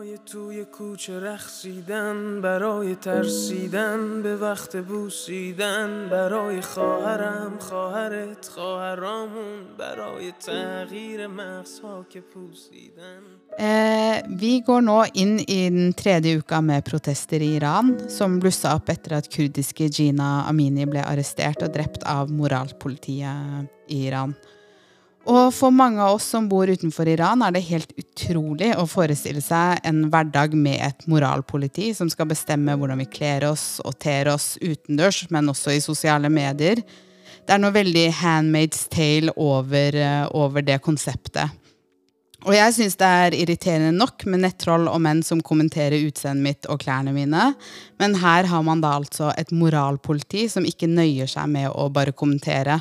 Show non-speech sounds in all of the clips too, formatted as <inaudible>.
برای توی کوچه رخصیدن برای ترسیدن به وقت بوسیدن برای خواهرم خواهرت خواهرامون برای تغییر مغزها که پوسیدن Eh, vi går nå inn i den tredje uka med protester i Iran, som blussa opp etter at kurdiske Gina Amini ble arrestert og drept av moralpolitiet i Iran. Og for mange av oss som bor utenfor Iran, er det helt utrolig å forestille seg en hverdag med et moralpoliti som skal bestemme hvordan vi kler oss og ter oss utendørs, men også i sosiale medier. Det er noe veldig Handmaid's Tale over, eh, over det konseptet. Og jeg syns det er irriterende nok med nettroll og menn som kommenterer utseendet mitt og klærne mine, men her har man da altså et moralpoliti som ikke nøyer seg med å bare kommentere.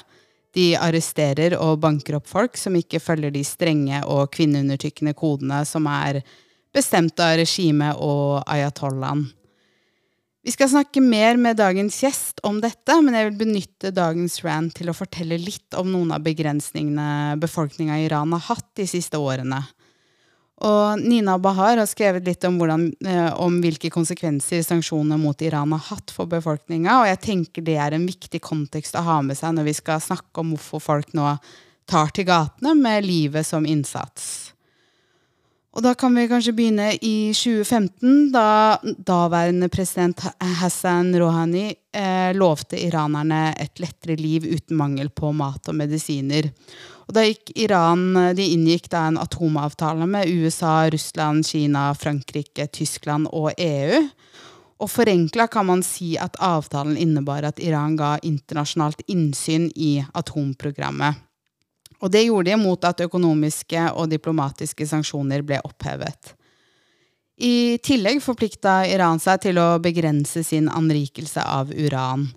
De arresterer og banker opp folk som ikke følger de strenge og kvinneundertrykkende kodene som er bestemt av regimet og ayatollahen. Vi skal snakke mer med dagens gjest om dette, men jeg vil benytte dagens rant til å fortelle litt om noen av begrensningene befolkninga i Iran har hatt de siste årene. Og Nina Bahar har skrevet litt om, hvordan, eh, om hvilke konsekvenser sanksjonene mot Iran har hatt for befolkninga, og jeg tenker det er en viktig kontekst å ha med seg når vi skal snakke om hvorfor folk nå tar til gatene med livet som innsats. Og da kan vi kanskje begynne i 2015, da daværende president Hassan Rouhani eh, lovte iranerne et lettere liv uten mangel på mat og medisiner. Og da gikk Iran, De inngikk da en atomavtale med USA, Russland, Kina, Frankrike, Tyskland og EU. Og forenkla kan man si at avtalen innebar at Iran ga internasjonalt innsyn i atomprogrammet. Og det gjorde de mot at økonomiske og diplomatiske sanksjoner ble opphevet. I tillegg forplikta Iran seg til å begrense sin anrikelse av uran.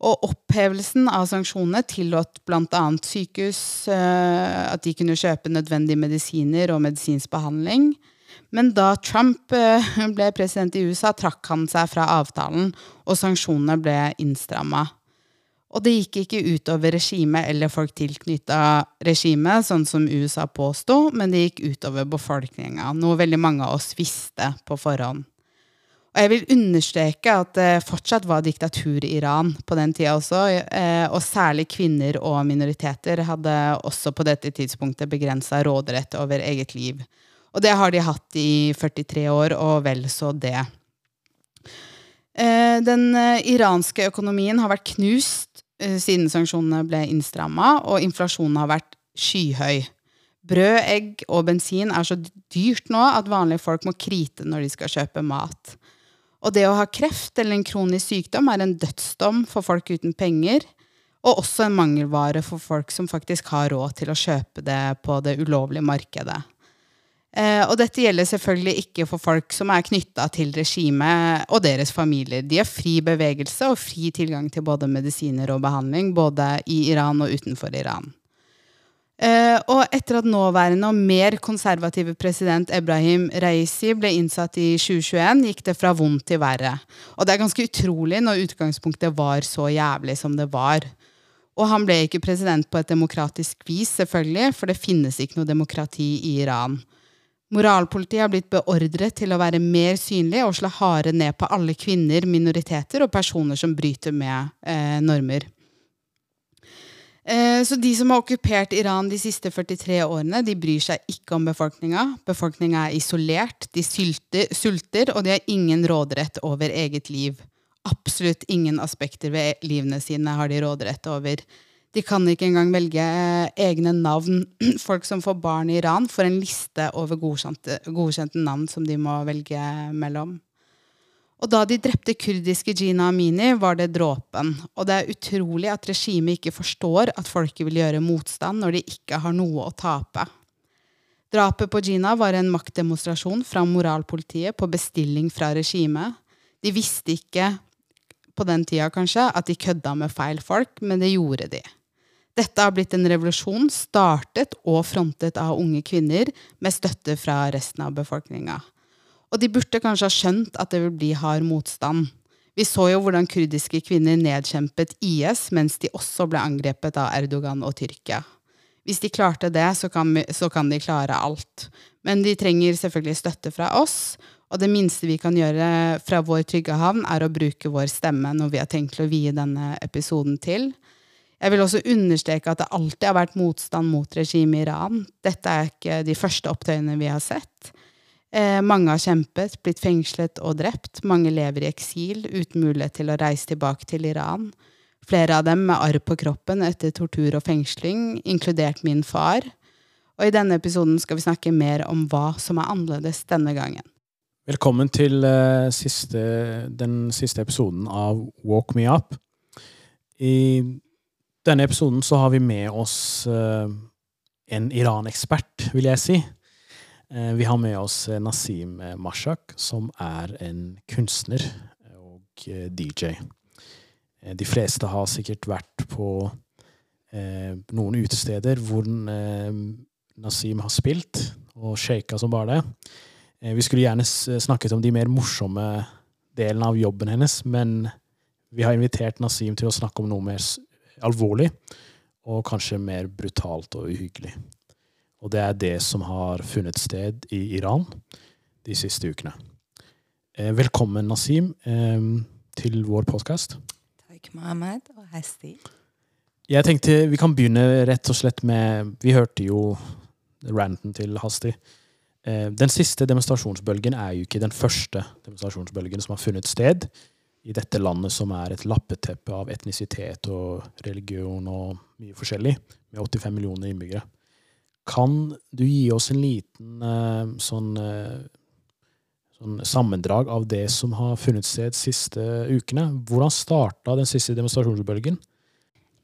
Og opphevelsen av sanksjonene tillot bl.a. sykehus uh, at de kunne kjøpe nødvendige medisiner og medisinsk behandling. Men da Trump uh, ble president i USA, trakk han seg fra avtalen, og sanksjonene ble innstramma. Og det gikk ikke utover regimet eller folk tilknytta regimet, sånn som USA påsto, men det gikk utover befolkninga, noe veldig mange av oss visste på forhånd. Og jeg vil understreke at det fortsatt var diktatur i Iran på den tida også, eh, og særlig kvinner og minoriteter hadde også på dette tidspunktet begrensa råderett over eget liv. Og det har de hatt i 43 år, og vel så det. Eh, den eh, iranske økonomien har vært knust siden sanksjonene ble innstramma, og inflasjonen har vært skyhøy. Brød, egg og bensin er så dyrt nå at vanlige folk må krite når de skal kjøpe mat. Og det å ha kreft eller en kronisk sykdom er en dødsdom for folk uten penger, og også en mangelvare for folk som faktisk har råd til å kjøpe det på det ulovlige markedet. Eh, og dette gjelder selvfølgelig ikke for folk som er knytta til regimet og deres familier. De har fri bevegelse og fri tilgang til både medisiner og behandling, både i Iran og utenfor Iran. Eh, og etter at nåværende og mer konservative president Ebrahim Reisi ble innsatt i 2021, gikk det fra vondt til verre. Og det er ganske utrolig når utgangspunktet var så jævlig som det var. Og han ble ikke president på et demokratisk vis, selvfølgelig, for det finnes ikke noe demokrati i Iran. Moralpolitiet har blitt beordret til å være mer synlig og slå harde ned på alle kvinner, minoriteter og personer som bryter med uh, normer. Eh, så de som har okkupert Iran de siste 43 årene, de bryr seg ikke om befolkninga. Befolkninga er isolert, de sulter, sulter, og de har ingen råderett over eget liv. Absolutt ingen aspekter ved livene sine har de råderett over. De kan ikke engang velge eh, egne navn. <clears throat> Folk som får barn i Iran, får en liste over godkjente, godkjente navn som de må velge mellom. Og da de drepte kurdiske Gina Amini, var det dråpen. Og det er utrolig at regimet ikke forstår at folket vil gjøre motstand når de ikke har noe å tape. Drapet på Gina var en maktdemonstrasjon fra moralpolitiet på bestilling fra regimet. De visste ikke på den tida kanskje at de kødda med feil folk, men det gjorde de. Dette har blitt en revolusjon startet og frontet av unge kvinner med støtte fra resten av befolkninga. Og de burde kanskje ha skjønt at det vil bli hard motstand. Vi så jo hvordan kurdiske kvinner nedkjempet IS mens de også ble angrepet av Erdogan og Tyrkia. Hvis de klarte det, så kan, vi, så kan de klare alt. Men de trenger selvfølgelig støtte fra oss, og det minste vi kan gjøre fra vår trygge havn, er å bruke vår stemme når vi har tenkt å vie denne episoden til. Jeg vil også understreke at det alltid har vært motstand mot regimet i Iran. Dette er ikke de første opptøyene vi har sett. Eh, mange har kjempet, blitt fengslet og drept. Mange lever i eksil uten mulighet til å reise tilbake til Iran. Flere av dem med arr på kroppen etter tortur og fengsling, inkludert min far. Og i denne episoden skal vi snakke mer om hva som er annerledes denne gangen. Velkommen til uh, siste, den siste episoden av Walk Me Up. I denne episoden så har vi med oss uh, en Iran-ekspert, vil jeg si. Uh, vi har med oss Nasim Mashak, som er en kunstner og DJ. De fleste har sikkert vært på noen utesteder hvor Nasim har spilt, og shaka som bare det. Eh, vi skulle gjerne snakket om de mer morsomme delene av jobben hennes, men vi har invitert Nasim til å snakke om noe mer alvorlig, og kanskje mer brutalt og uhyggelig. Og det er det som har funnet sted i Iran de siste ukene. Eh, velkommen, Nasim, eh, til vår podkast. Takk, Mohammed og Hesti. Jeg tenkte vi kan begynne rett og slett med Vi hørte jo ranten til Hasti. Eh, den siste demonstrasjonsbølgen er jo ikke den første demonstrasjonsbølgen som har funnet sted i dette landet, som er et lappeteppe av etnisitet og religion og mye forskjellig, med 85 millioner innbyggere. Kan du gi oss en liten eh, sånn, eh, sånn sammendrag av det som har funnet sted de siste ukene? Hvordan starta den siste demonstrasjonsbølgen?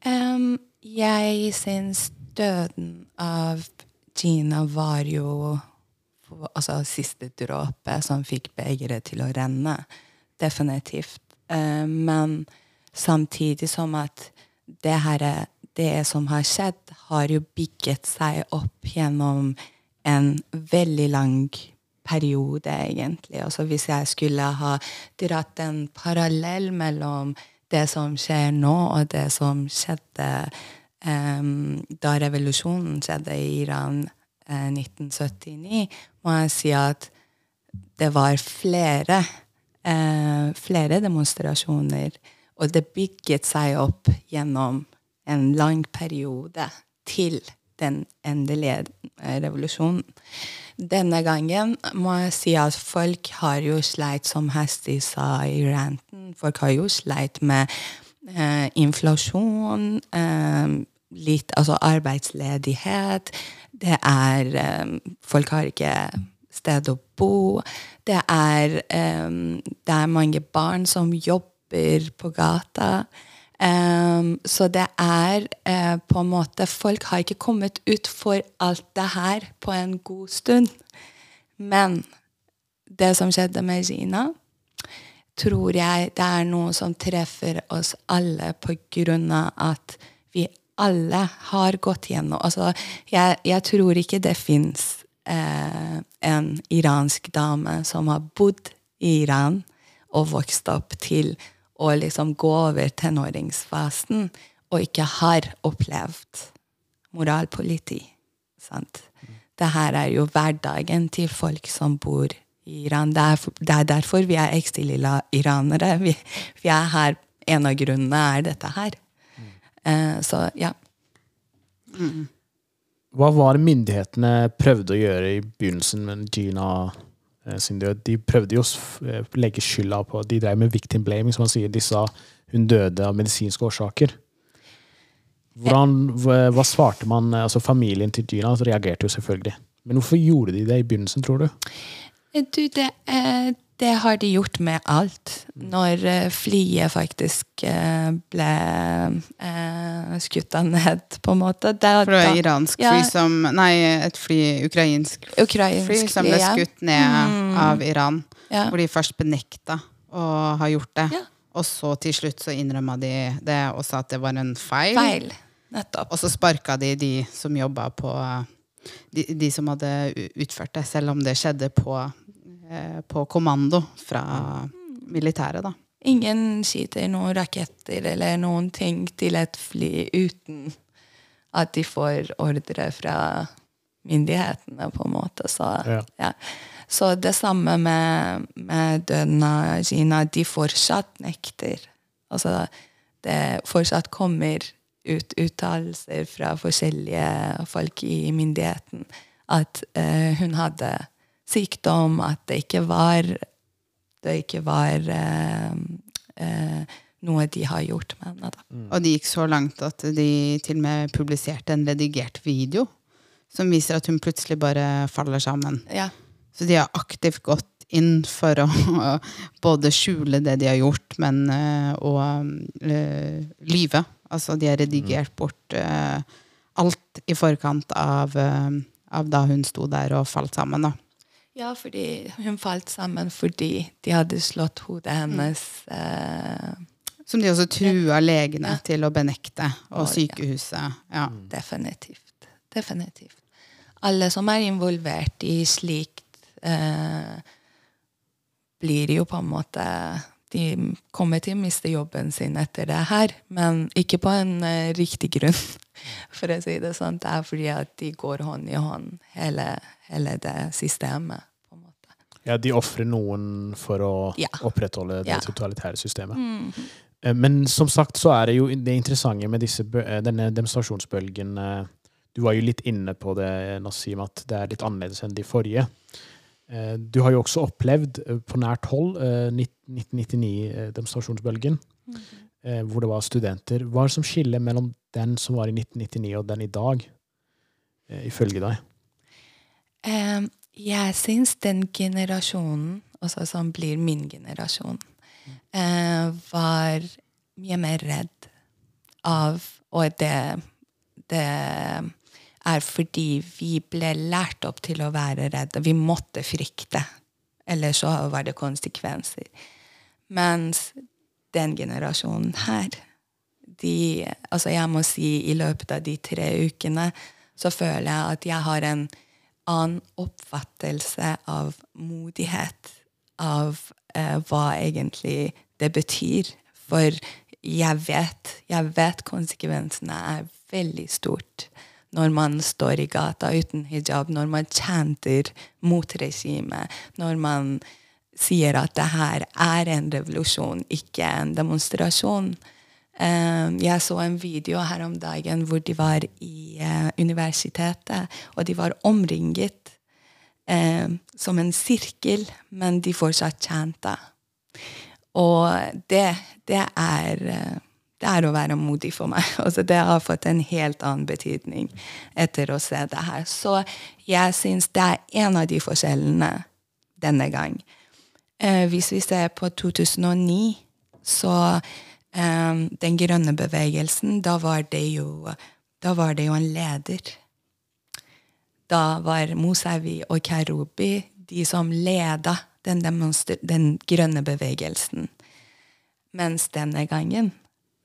Um, jeg syns døden av Gina var jo altså, siste dråpe som fikk begeret til å renne. Definitivt. Uh, men samtidig som at det, her, det som har skjedd, har jo bygget seg opp gjennom en veldig lang periode, egentlig. Altså hvis jeg skulle ha dratt en parallell mellom det som skjer nå, og det som skjedde um, da revolusjonen skjedde i Iran uh, 1979, må jeg si at det var flere, uh, flere demonstrasjoner. Og det bygget seg opp gjennom en lang periode til den endelige revolusjonen. Denne gangen må jeg si at folk har jo sleit, som Hesti sa i ranten, folk har jo sleit med eh, inflasjon, eh, litt altså arbeidsledighet. Det er eh, Folk har ikke sted å bo. Det er, um, det er mange barn som jobber på gata. Um, så det er uh, på en måte Folk har ikke kommet ut for alt det her på en god stund. Men det som skjedde med Gina, tror jeg det er noe som treffer oss alle på grunn av at vi alle har gått gjennom altså, jeg, jeg tror ikke det fins uh, en iransk dame som har bodd i Iran og vokst opp til å liksom gå over tenåringsfasen og ikke har opplevd moralpoliti. Sant? Det her er jo hverdagen til folk som bor i Iran. Det er, det er derfor vi er eksil-iranere. Vi, vi, er her En av grunnene er dette her. Eh, så ja. Mm. Hva var myndighetene prøvde å gjøre i begynnelsen med Gina sin død? De prøvde jo å eh, legge skylda på De drev med victim blaming, som man sier. De sa hun døde av medisinske årsaker. Hvordan, hva svarte man? Altså Familien til Gina reagerte jo selvfølgelig. Men hvorfor gjorde de det i begynnelsen, tror du? Du, det, det har de gjort med alt. Når uh, flyet faktisk uh, ble uh, skutt ned, på en måte. Det, For det var iransk ja, fly som Nei, et fly, ukrainsk, ukrainsk fly som ble skutt ned mm. av Iran. Ja. Hvor de først benekta å ha gjort det. Ja. Og så til slutt så innrømma de det og sa at det var en feil. Feil, nettopp. Og så sparka de de som jobba på de, de som hadde utført det, selv om det skjedde på Eh, på kommando fra militæret, da. Ingen skyter noen raketter eller noen ting til et fly uten At de får ordre fra myndighetene, på en måte. Så, Ja. ja. Så det samme med, med døden av Gina. De fortsatt nekter. Altså, det fortsatt kommer ut uttalelser fra forskjellige folk i myndigheten at eh, hun hadde sykdom, at det ikke var det ikke var eh, eh, noe de har gjort med henne. Da. Og de gikk så langt at de til og med publiserte en redigert video som viser at hun plutselig bare faller sammen. Ja. Så de har aktivt gått inn for å <laughs> både skjule det de har gjort, men og å eh, lyve. Altså de har redigert bort eh, alt i forkant av, eh, av da hun sto der og falt sammen. da. Ja, fordi hun falt sammen fordi de hadde slått hodet hennes eh, Som de også trua legene Ja. til å benekte, og Å, ja. sykehuset. Ja. Definitivt. Definitivt. Alle som er involvert i slikt, eh, blir jo på en måte De kommer til å miste jobben sin etter det her, men ikke på en uh, riktig grunn, <laughs> for å si det sånn. Det er fordi at de går hånd i hånd, hele, hele det systemet. på en måte. Ja, de ofrer noen for å Ja. opprettholde det Ja. totalitære systemet. Mm. Men som sagt så er det jo det interessante med disse, eh, denne demonstrasjonsbølgen Du var jo litt inne på det, Nasim, at det er litt annerledes enn de forrige. Eh, Du har jo også opplevd eh, på nært hold eh, 1999-demonstrasjonsbølgen, eh, hvor det var studenter. Hva er det som skiller mellom den som var i 1999 og den i dag, ifølge deg? Jeg syns den generasjonen, også som blir min generasjon, var mye mer redd av Og det, det er fordi vi ble lært opp til å være redde. Vi måtte frykte. Eller så var det konsekvenser. Mens den generasjonen her de, altså Jeg må si i løpet av de tre ukene så føler jeg at jeg har en annen oppfattelse av modighet. Av eh, hva egentlig det betyr. For jeg vet, jeg vet konsekvensene er veldig stort når man står i gata uten hijab, når man chanter mot regimet, når man sier at det her er en revolusjon, ikke en demonstrasjon. Eh, Jeg så en video her om dagen hvor de var i eh, universitetet, og de var omringet eh, som en sirkel, men de fortsatt chanta. Og det, det er det er å være modig for meg. <laughs> Altså, det har fått en helt annen betydning etter å se det her. Så jeg syns det er en av de forskjellene denne gang. Eh, hvis vi ser på 2009, så eh, Den grønne bevegelsen, da var jo, da var det jo en leder. Da var Mosavi og Karubi de som leda den, den grønne bevegelsen. Mens denne gangen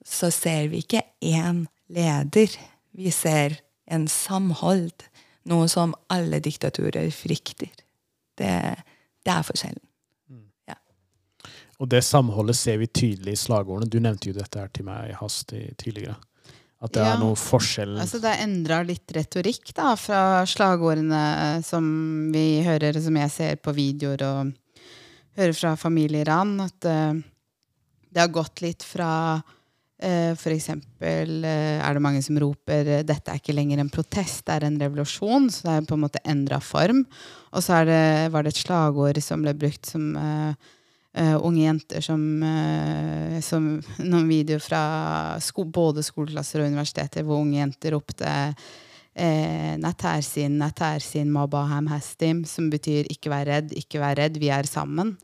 så ser vi ikke én leder. Vi ser en samhold. Noe som alle diktaturer frykter. Det, det er forskjellen. Og det samholdet ser vi tydelig i slagordene. Du nevnte jo dette her til meg i hast tidligere. At det Ja. er noe forskjell Altså Det er endra litt retorikk da, fra slagordene som vi hører, som jeg ser på videoer og hører fra familier an. At uh, det har gått litt fra eh, for eksempel eh, er det mange som roper eh, dette er ikke lenger en protest, det er en revolusjon. Så det er på en måte endra form. Og så det, var det et slagord som ble brukt som uh, eh, unge jenter som, uh, som <laughs> Noen videoer fra sko både skoleklasser og universiteter hvor unge jenter ropte eh, Natærsin, Natærsin, Mabaham Hastim, som betyr 'ikke vær redd, ikke vær redd, vi er sammen'.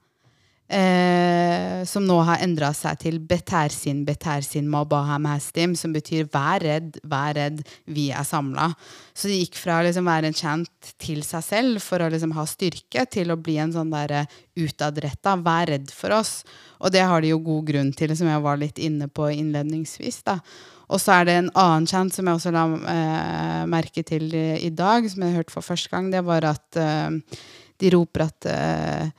Eh, som nå har endra seg til Betærsin, Betærsin, Mabaham Hastim, som betyr 'vær redd, vær redd, vi er samla'. Så det gikk fra å liksom være en chant til seg selv for å liksom ha styrke, til å bli en sånn derre utadretta 'vær redd for oss'. Og det har de jo god grunn til, som jeg var litt inne på innledningsvis. da. Og så er det en annen chant som jeg også la eh, merke til i, i dag, som jeg hørte for første gang. Det var at eh, de roper at eh,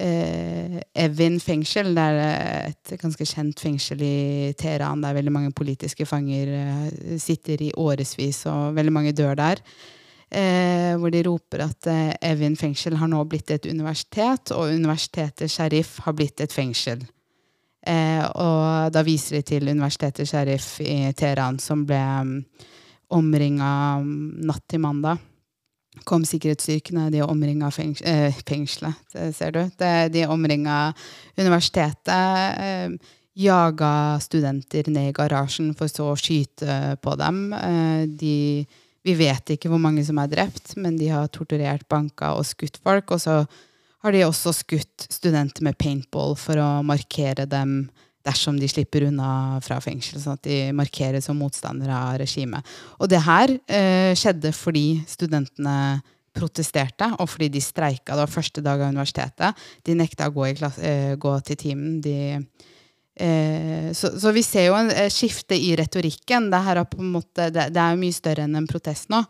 eh, Evin fengsel. Det er et ganske kjent fengsel i Teheran der veldig mange politiske fanger eh, sitter i årevis, og veldig mange dør der. Eh, hvor de roper at eh, Evin fengsel har nå blitt et universitet, og universitetet Sharif har blitt et fengsel. Eh, og da viser de til universitetet Sharif i Teheran, som ble um, omringa natt til mandag kom sikkerhetsstyrkene, de omringa fengs eh, fengselet, ser du. De omringa universitetet. Eh, jaga studenter ned i garasjen for så å skyte på dem. Eh, de, vi vet ikke hvor mange som er drept, men de har torturert, banka og skutt folk. Og så har de også skutt studenter med paintball for å markere dem dersom de slipper unna fra fengsel, sånn at de markerer som motstandere av regimet. Og det her eh, skjedde fordi studentene protesterte, og fordi de streika. Det var første dag av universitetet. De nekta å gå, klasse, eh, gå til timen. De, eh, så, så, vi ser jo en skifte i retorikken. Det, er, måte, det, det er mye større enn en protest nå.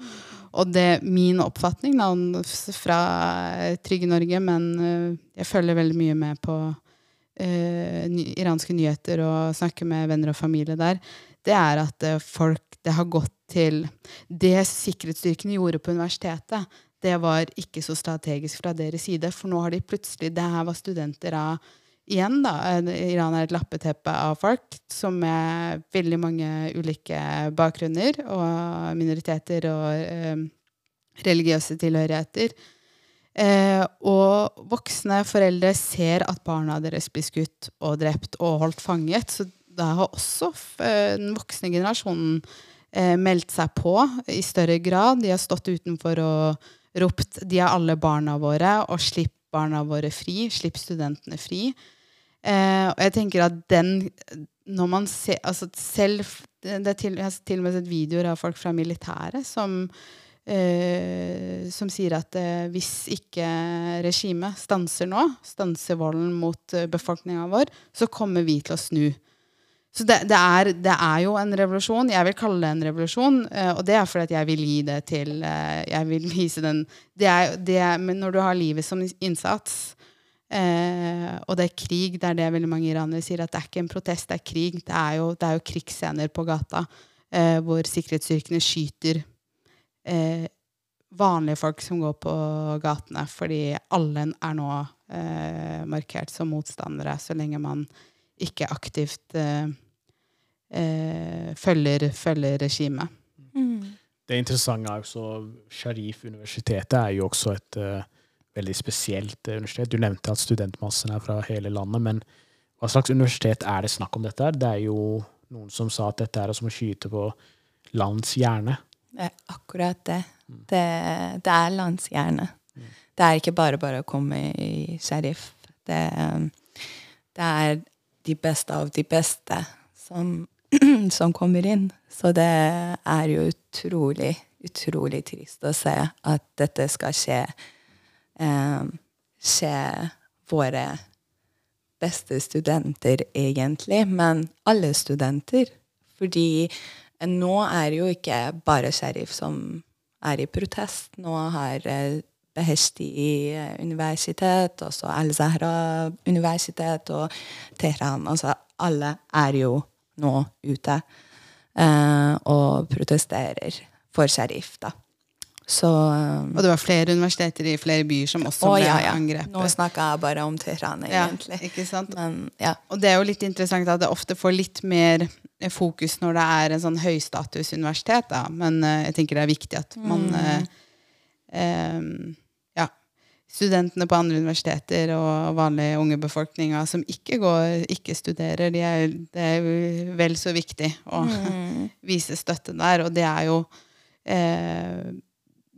Og det min oppfatning da, fra Trygge Norge, men eh, jeg følger veldig mye med på iranske nyheter og snakker med venner og familie der, det er at eh, folk Det har gått til Det sikkerhetsstyrkene gjorde på universitetet, det var ikke så strategisk fra deres side, for nå har de plutselig Det her var studenter av Igjen, da. Iran er et lappeteppe av folk som med veldig mange ulike bakgrunner og minoriteter og eh, religiøse tilhørigheter. Eh, og voksne foreldre ser at barna deres blir skutt og drept og holdt fanget. Så da har også eh, den voksne generasjonen eh, meldt seg på i større grad. De har stått utenfor og ropt 'de er alle barna våre', og 'slipp barna våre fri', 'slipp studentene fri'. Eh, og jeg tenker at den når man ser, altså selv, det er til, Jeg har til og med sett videoer av folk fra militæret som Uh, som sier at uh, hvis ikke regimet stanser nå, stanser volden mot uh, befolkninga vår, så kommer vi til å snu. Så det, det, er, det, er, jo en revolusjon. Jeg vil kalle det en revolusjon. Uh, og det er fordi at jeg vil gi det til Jeg vil <laughs> vise den det er, det Men når du har livet som innsats, og det er krig, det er det veldig mange iranere sier, at det er ikke en protest, det er krig. Det er jo, er jo krigsscener på gata hvor sikkerhetsstyrkene skyter eh, vanlige folk som går på gatene, fordi alle er nå eh, markert som motstandere, så lenge man ikke aktivt eh, eh følger, følger regimet. Mm. Det interessante er også Sharif-universitetet er jo også et uh, veldig spesielt uh, universitet. Du nevnte at studentmassen er fra hele landet, men hva slags universitet er det snakk om dette? Det er jo noen som sa at dette er som å skyte på landets hjerne. Det er akkurat det. Det, det er landshjerne. Det er ikke bare bare å komme i sheriff. Det, det er de beste av de beste som, <clears throat> som, kommer inn. Så det er jo utrolig, utrolig trist å se at dette skal skje. Um, skje våre beste studenter, egentlig. Men alle studenter. Fordi nå er det jo ikke bare Sheriff som er i protest. Nå har eh, Beheshti universitet, universitet, også Al-Zahra universitet og Teheran. Altså alle er jo nå ute eh, og protesterer for sheriff, da. Så, um, og det var flere universiteter i flere byer som også å, ble ja, ja. angrepet. Nå snakker jeg bare om Teheran, egentlig. Ja, ikke sant? Men, ja. Og det er jo litt interessant at det ofte får litt mer fokus når det er en sånn høystatusuniversitet. Men uh, jeg tenker det er viktig at man uh, um, Ja. Studentene på andre universiteter og vanlige unge befolkninga som ikke går, ikke studerer, de er, det er vel så viktig å mm. <laughs> vise støtte der. Og det er jo uh,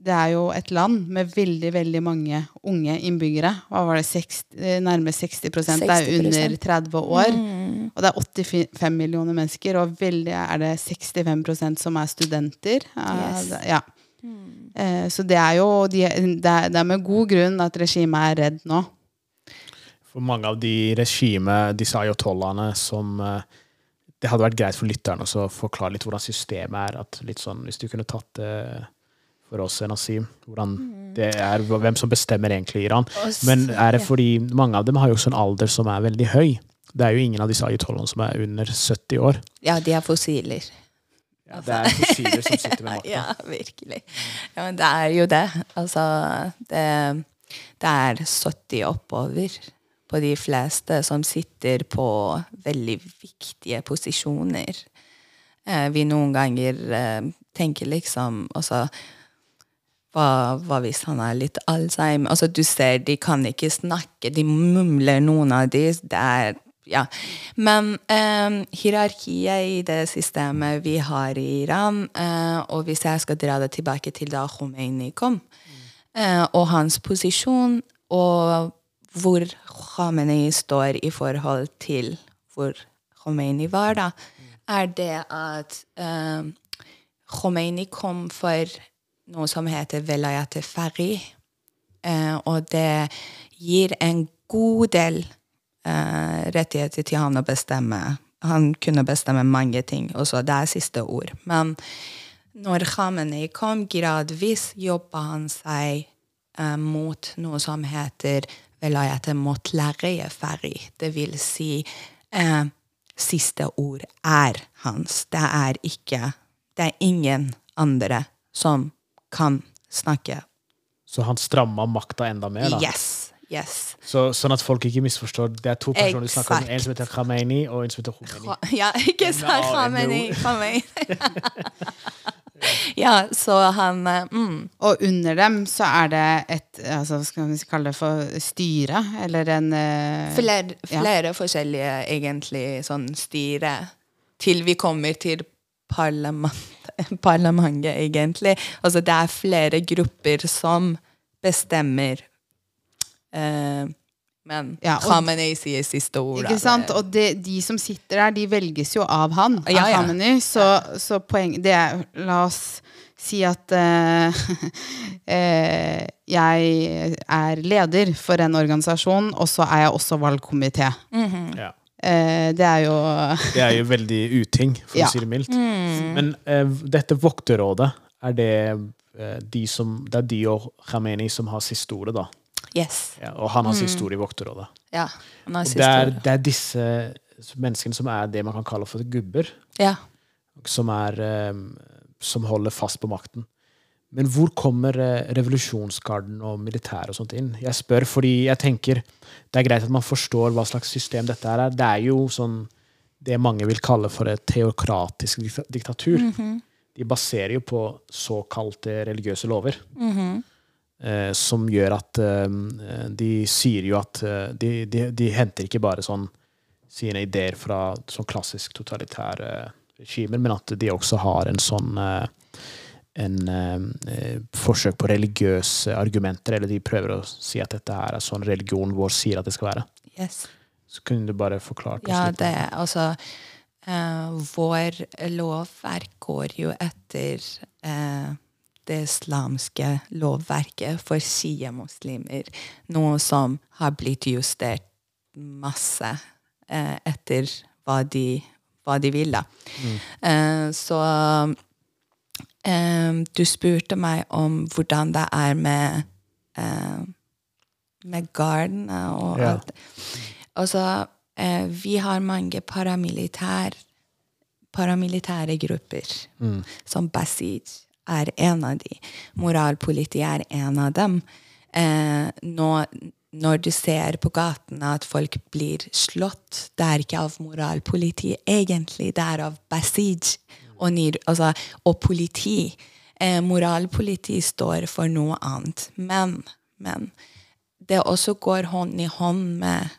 det er jo et land med veldig veldig mange unge innbyggere. Hva var det, 60, eh, Nærmere 60, 60 Det er under 30 år. Mm. Og det er 85 millioner mennesker, og veldig er det 65% som er studenter. Yes. Ja. Mm. Eh, så det er jo de, det, er, det er med god grunn at regimet er redd nå. For mange av de regimet, disse ayatollahene, som eh, Det hadde vært greit for lytterne å forklare litt hvordan systemet er. at litt sånn, Hvis du kunne tatt det for oss, Nasim. Hvordan det er, hvem som bestemmer egentlig i Iran. Men er det fordi mange av dem har jo også en alder som er veldig høy? Det er jo ingen av disse ayatollahene som er under 70 år. Ja, de er fossiler. Ja, det er fossiler som sitter med makta. <laughs> Ja, virkelig. Ja, men det er jo det. Altså, det, det er 70 oppover på de fleste som sitter på veldig viktige posisjoner. Eh, vi noen ganger eh, tenker liksom altså, hva, hva hvis han er litt Alzheimer? Altså, du ser, de kan ikke snakke, de mumler noen av de. Det er ja. Men eh, hierarkiet i det systemet vi har i Iran, eh, og hvis jeg skal dra det tilbake til da Khomeini kom, eh, og hans posisjon, og hvor Khomeini står i forhold til hvor Khomeini var, da, er det at eh, Khomeini kom for noe som heter velayat Ferry. eh, og det gir en god del eh, rettigheter til han å bestemme. Han kunne bestemme mange ting, og så det er siste ord. Men når Khamenei kom, gradvis jobba han seg eh, mot noe som heter velayat motlaghe Ferry. Det vil si eh, siste ord er hans. Det er ikke Det er ingen andre som kan snakke. Så han stramma makta enda mer, da. Yes. Yes. Så, sånn at folk ikke misforstår. Det er to personer du snakker om. En som heter Khamenei, og en som heter Khomeini. Ja, ikke sant? Khamenei. <laughs> Ja, så han eh, mm, Og under dem så er det et altså, hva skal vi kalle det for styre, eller en eh, flere, ja. forskjellige egentlig sånn styre til vi kommer til parlament, <laughs> parlamentet, egentlig. Altså det er flere grupper som bestemmer. Eh, men Ja, og- Khamenei sier siste ord. Ikke sant? Og de, de som sitter der, de velges jo av han, av Ja, ja. Khamenei. Så, så poeng det er La oss si at uh, uh, <laughs> jeg er leder for en organisasjon, og så er jeg også valgkomité. Ja. Eh, det er jo Det er jo <laughs> veldig uting, for Ja. å si det mildt. Mm. Men eh, dette vokterrådet, er det eh, de som Det er de og Khamenei som har siste ordet, da? Yes. Ja, og han har siste ord i vokterrådet. Ja. Han har siste er, ord. det er disse menneskene som er det man kan kalle for gubber, Ja. som, er, eh, som holder fast på makten. Men hvor kommer eh, revolusjonsgarden og militæret og sånt inn? Jeg spør fordi jeg tenker det er greit at man forstår hva slags system dette er. Det er jo sånn det mange vil kalle for et teokratisk dikta- diktatur. De baserer jo på såkalte religiøse lover. eh, som gjør at eh, de sier jo at eh, de, de, de henter ikke bare sånn sine ideer fra sånn klassisk totalitære regimer, men at de også har en sånn eh, en eh, forsøk på religiøse argumenter, eller de prøver å si at dette her er sånn religion vår sier at det skal være. Yes. Så kunne du bare forklart oss Ja, litt? det altså eh, Vår lovverk går jo etter eh, det islamske lovverket for shia-muslimer. Noe som har blitt justert masse eh, etter hva de, hva de vil, da. Eh, så eh, du spurte meg om hvordan det er med eh, med gardene og Ja. alt. Altså, eh, vi har mange paramilitær, paramilitære grupper, som Basij er en av de. Moralpolitiet er en av dem. Eh, nå, når du ser på gatene at folk blir slått, det er ikke av moralpoliti egentlig, det er av Basij og, nir, altså, og politi. Eh, moralpoliti står for noe annet. Men, men det også går hånd i hånd med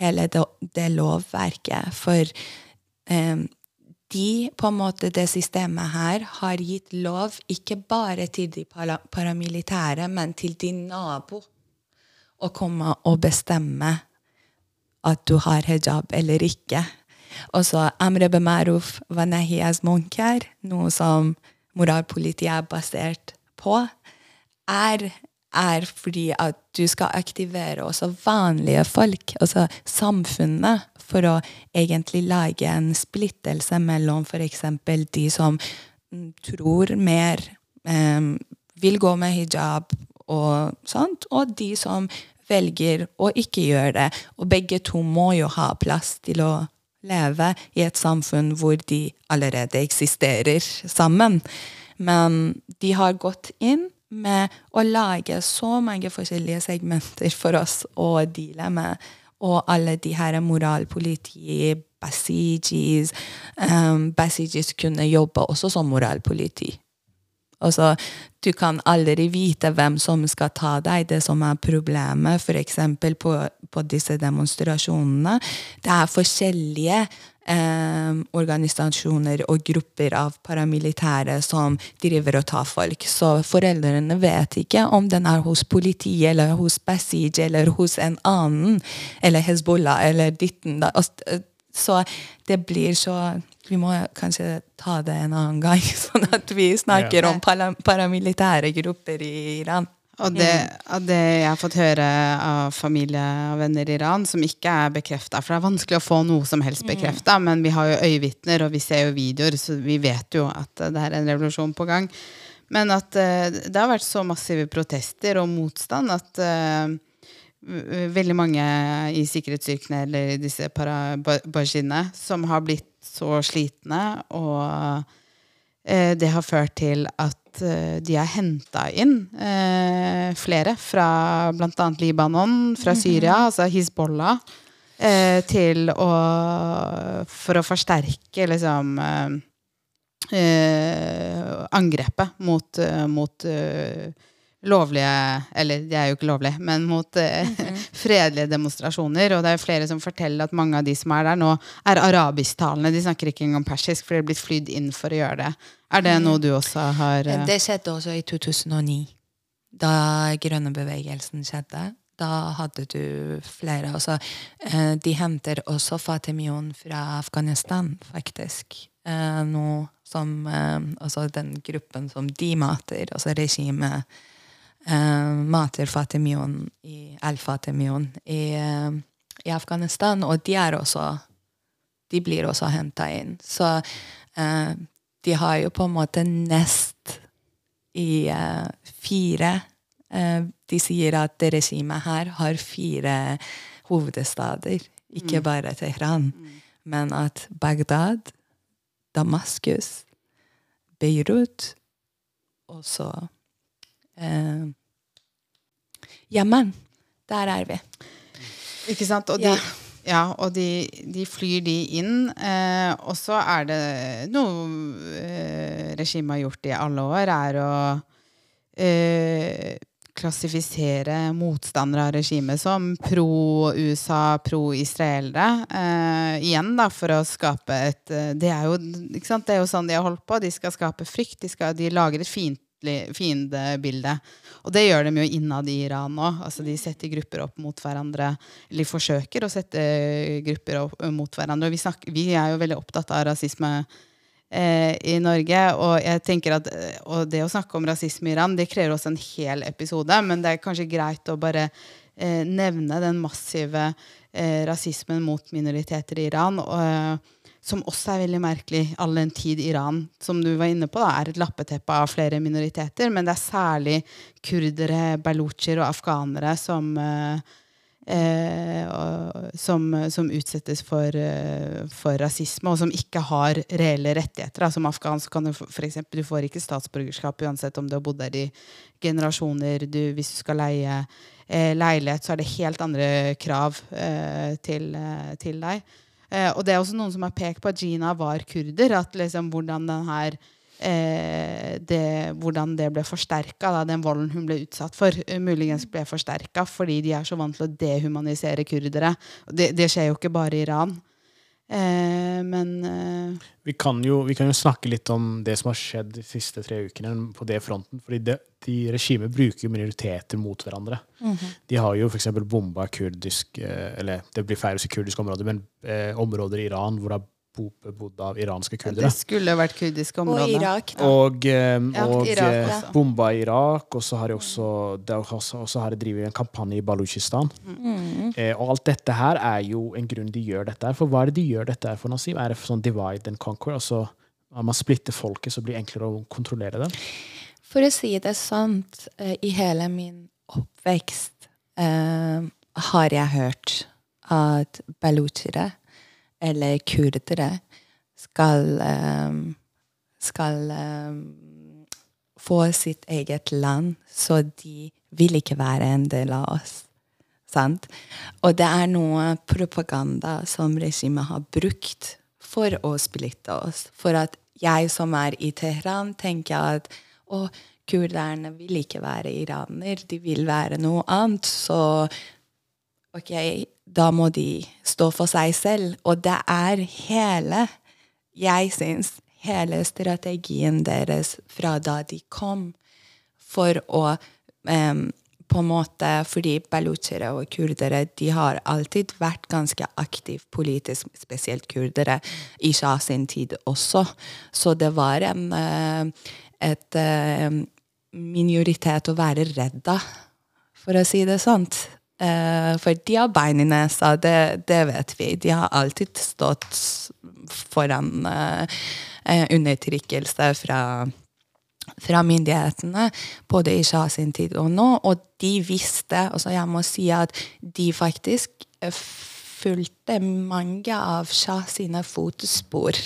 hele det, det lovverket. For eh, de, på en måte, det systemet her, har gitt lov ikke bare til de paramilitære, men til din nabo å komme og bestemme at du har hijab eller ikke. Og så Amre Bemerov Vanehias Monker, noe som moralpolitiet er basert på, er, er fordi at du skal aktivere også vanlige folk, altså samfunnet, for å egentlig lage en splittelse mellom f.eks. de som tror mer eh, vil gå med hijab, og, sånt, og de som velger å ikke gjøre det. Og begge to må jo ha plass til å leve i et samfunn hvor de allerede eksisterer sammen. Men de har gått inn med å lage så mange forskjellige segmenter for oss å deale med. Og alle de her moralpoliti, basijis um, Basijis kunne jobbe også som moralpoliti. Altså, du kan aldri vite hvem som skal ta deg. Det som er problemet, f.eks. På, på disse demonstrasjonene, det er forskjellige eh, organisasjoner og grupper av paramilitære som driver og tar folk. Så foreldrene vet ikke om den er hos politiet eller hos Basij eller hos en annen, eller Hezbollah eller ditten. Altså, så det blir så vi må kanskje ta det en annen gang, <laughs> sånn at vi snakker ja. om paramilitære grupper i Iran. Og det, og det, jeg har fått høre av familie og venner i Iran, som ikke er bekrefta For det er vanskelig å få noe som helst bekrefta, mm. men vi har jo øyevitner, og vi ser jo videoer, så vi vet jo at det er en revolusjon på gang. Men at uh, det har vært så massive protester og motstand at uh, veldig mange i sikkerhetsstyrkene eller disse parabajinene som har blitt så slitne, og eh, det har ført til at eh, de har henta inn eh, flere fra bl.a. Libanon, fra mhm. Syria, mm -hmm. altså Hizbollah, eh, til å For å forsterke liksom eh, eh, angrepet mot, mot lovlige Eller de er jo ikke lovlige, men mot eh, mm -hmm. <laughs> fredelige demonstrasjoner. Og det er flere som forteller at mange av de som er der nå, er arabisktalende. De snakker ikke engang persisk, for de er blitt flydd inn for å gjøre det. Er det noe du også har eh... Det skjedde også i 2009, da grønne bevegelsen skjedde. Da hadde du flere. Også, eh, de henter også Fatemion fra Afghanistan, faktisk. Nå noe som eh, Altså den gruppen som de mater, altså regimet mater Fatemion i Al-Fatemion i, uh, i, Afghanistan. Og de er også De blir også henta inn. Så uh, de har jo på en måte nest i fire De sier at det regimet her har fire hovedstader, ikke mm. bare Teheran. Mm. Men at Bagdad, Damaskus, Beirut og så eh, Jammen, der er vi. Ikke sant? Og de, ja. ja og de, de, flyr de inn. Eh, og så er det noe eh, regimet har gjort i alle år, er å eh, klassifisere motstandere av regimet som pro-USA, pro-israelere. Eh, igjen da, for å skape et eh, det er, jo, det er, jo, sånn de har holdt på. De skal skape frykt. De, skal, de lager et fint fiendebilde. Og det gjør de jo innad i Iran òg. Altså, de setter grupper opp mot hverandre. Eller forsøker å sette grupper opp mot hverandre. Og vi, snakker, vi er jo veldig opptatt av rasisme eh, i Norge. Og jeg tenker at det å snakke om rasisme i Iran det krever også en hel episode. Men det er kanskje greit å bare eh, nevne den massive eh, rasismen mot minoriteter i Iran. Og, som også er veldig merkelig, all den tid Iran som du var inne på, da, er et lappeteppe av flere minoriteter. Men det er særlig kurdere, balutsjer og afghanere som, eh, eh, som, som, utsettes for, eh, for, rasisme, og som ikke har reelle rettigheter. Da. Som afghansk kan du for eksempel, du får ikke statsborgerskap uansett om du har bodd der i generasjoner. Du, hvis du skal leie eh, leilighet, så er det helt andre krav eh, til, eh, til deg. Eh, og det er også noen som har pekt på at Gina var kurder. At liksom hvordan den her eh, det, hvordan det ble forsterka, den volden hun ble utsatt for, uh, muligens ble forsterka fordi de er så vant til å dehumanisere kurdere. Det, det skjer jo ikke bare i Iran. Eh, men eh, vi, kan jo, vi, kan jo, snakke litt om det som har skjedd de siste tre ukene på det fronten. fordi det, de Regimet bruker jo minoriteter mot hverandre. Mm -hmm. De har jo f.eks. bomba kurdisk eh, Eller det blir feil å si kurdisk område, men eh, områder i Iran hvor det har bebodd av iranske kurdere. Det skulle vært kurdiske områder. Og Irak. Da. Og, um, og Irak, ja. bomba Irak. Og så har de også, de også, også har de drevet en kampanje i Balutsjistan. Mm. Eh, og alt dette her er jo en grunn de gjør dette her. For hva er det de gjør dette her for, Nasim? Er det for sånn divide and conquer? Altså at man splitter folket, så blir det enklere å kontrollere det? For å si det sånn, eh, i hele min oppvekst eh, har jeg hørt at balutsjere, eller kurdere, skal, eh, skal eh, få sitt eget land, så de vil ikke være en del av oss. Sant? Og det er noe propaganda som regimet har brukt for å splitte oss. For at jeg som er i Teheran, tenker at å, kurderne vil ikke være iraner, de vil være noe annet. Så ok, da må de stå for seg selv. Og det er hele Jeg syns hele strategien deres fra da de kom, for å um, på en måte, fordi balutsjere og kurdere de har alltid vært ganske aktive politisk, spesielt kurdere, i Shah sin tid også. Så det var en, eh, et eh, minoritet å være redd av, for å si det sånn. For de har bein i nesa, det, det, vet vi. De har alltid stått foran undertrykkelse fra fra myndighetene, både i Shah sin tid og nå, og de visste altså Jeg må si at de faktisk eh, fulgte mange av Shah sine fotspor.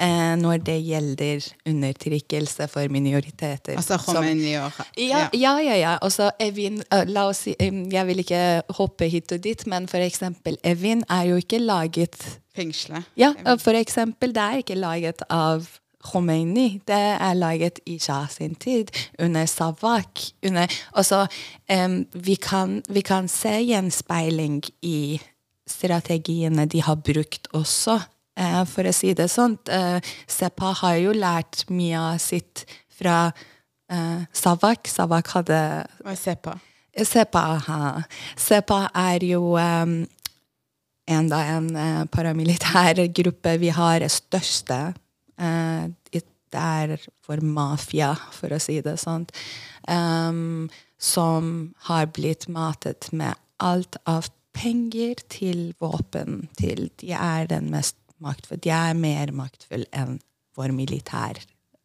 Eh, når det gjelder undertrykkelse for minoriteter. Altså Khomeini og ja, ja, ja. ja. Også Evin, uh, la oss si, Jeg vil ikke hoppe hit og dit, men for eksempel Evin er jo ikke laget Fengselet. Ja, for eksempel. Det er ikke laget av Khomeini. Det er laget i Shah sin tid, under Savak. Under, også, um, vi, kan, vi, kan, se gjenspeiling i strategiene de har brukt også. Uh, for å si det sånn, uh, Sepa har jo lært mye av sitt fra uh, Savak. Savak hadde Hva er Sepa? Sepa, aha. Sepa er jo um, enda en uh, paramilitær gruppe. Vi har det største Uh, det er for mafia, for å si det sånn, um, som har blitt matet med alt av penger til våpen. til De er den mest maktfulle. De er mer maktfulle enn vår militær.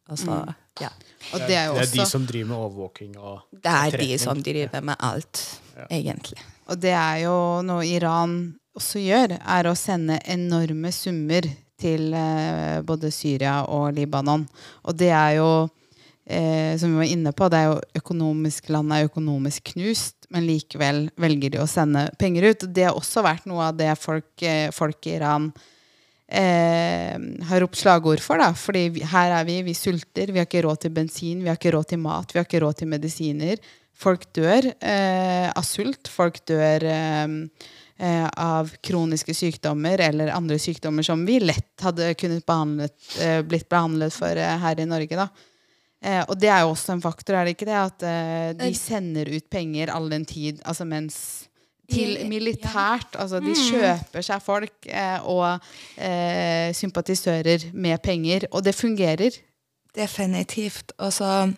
Altså, mm. ja. Og det er, også, det er de som driver med overvåking og Det er de som driver med alt, ja. egentlig. Og det er jo noe Iran også gjør, er å sende enorme summer til eh, både Syria og Libanon. Og det er jo, eh, som vi var inne på, det er jo økonomisk landet er økonomisk knust, men likevel velger de å sende penger ut. Og Det har også vært noe av det folk, eh, folk i Iran eh, har ropt slagord for. da, fordi vi, her er vi, vi sulter, vi har ikke råd til bensin, vi har ikke råd til mat, vi har ikke råd til medisiner. Folk dør eh, av sult. Folk dør eh, eh, av kroniske sykdommer eller andre sykdommer som vi lett hadde kunnet behandlet, eh, blitt behandlet for eh, her i Norge. da. Eh, og det er jo også en faktor, er det ikke det? At eh, de sender ut penger all den tid altså mens til militært. Altså, de mm. kjøper seg folk eh, og sympatisører med penger. Og det fungerer. Definitivt. Og så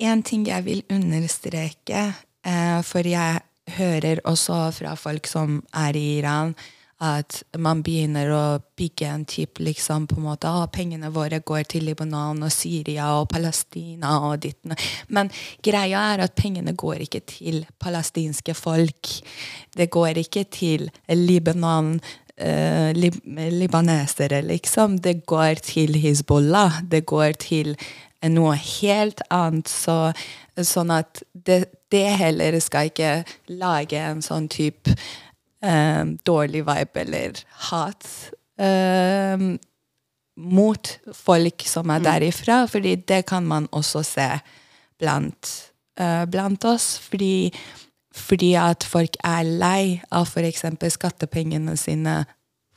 en ting jeg vil understreke, for jeg hører også fra folk som er i Iran, at man begynner å bygge en type liksom på en måte, ah, Pengene våre går til Libanon og Syria og Palestina og ditt Men greia er at pengene går ikke til palestinske folk. Det går ikke til Libanon, eh, lib libanesere, liksom. Det går til Hizbollah. Det går til noe helt annet. Så, sånn at det, det, heller skal ikke lage en sånn type um, dårlig vibe eller hat um, mot folk som er mm. derifra, fordi det kan man også se blant, uh, blant oss. Fordi, fordi at folk er lei av f.eks. skattepengene sine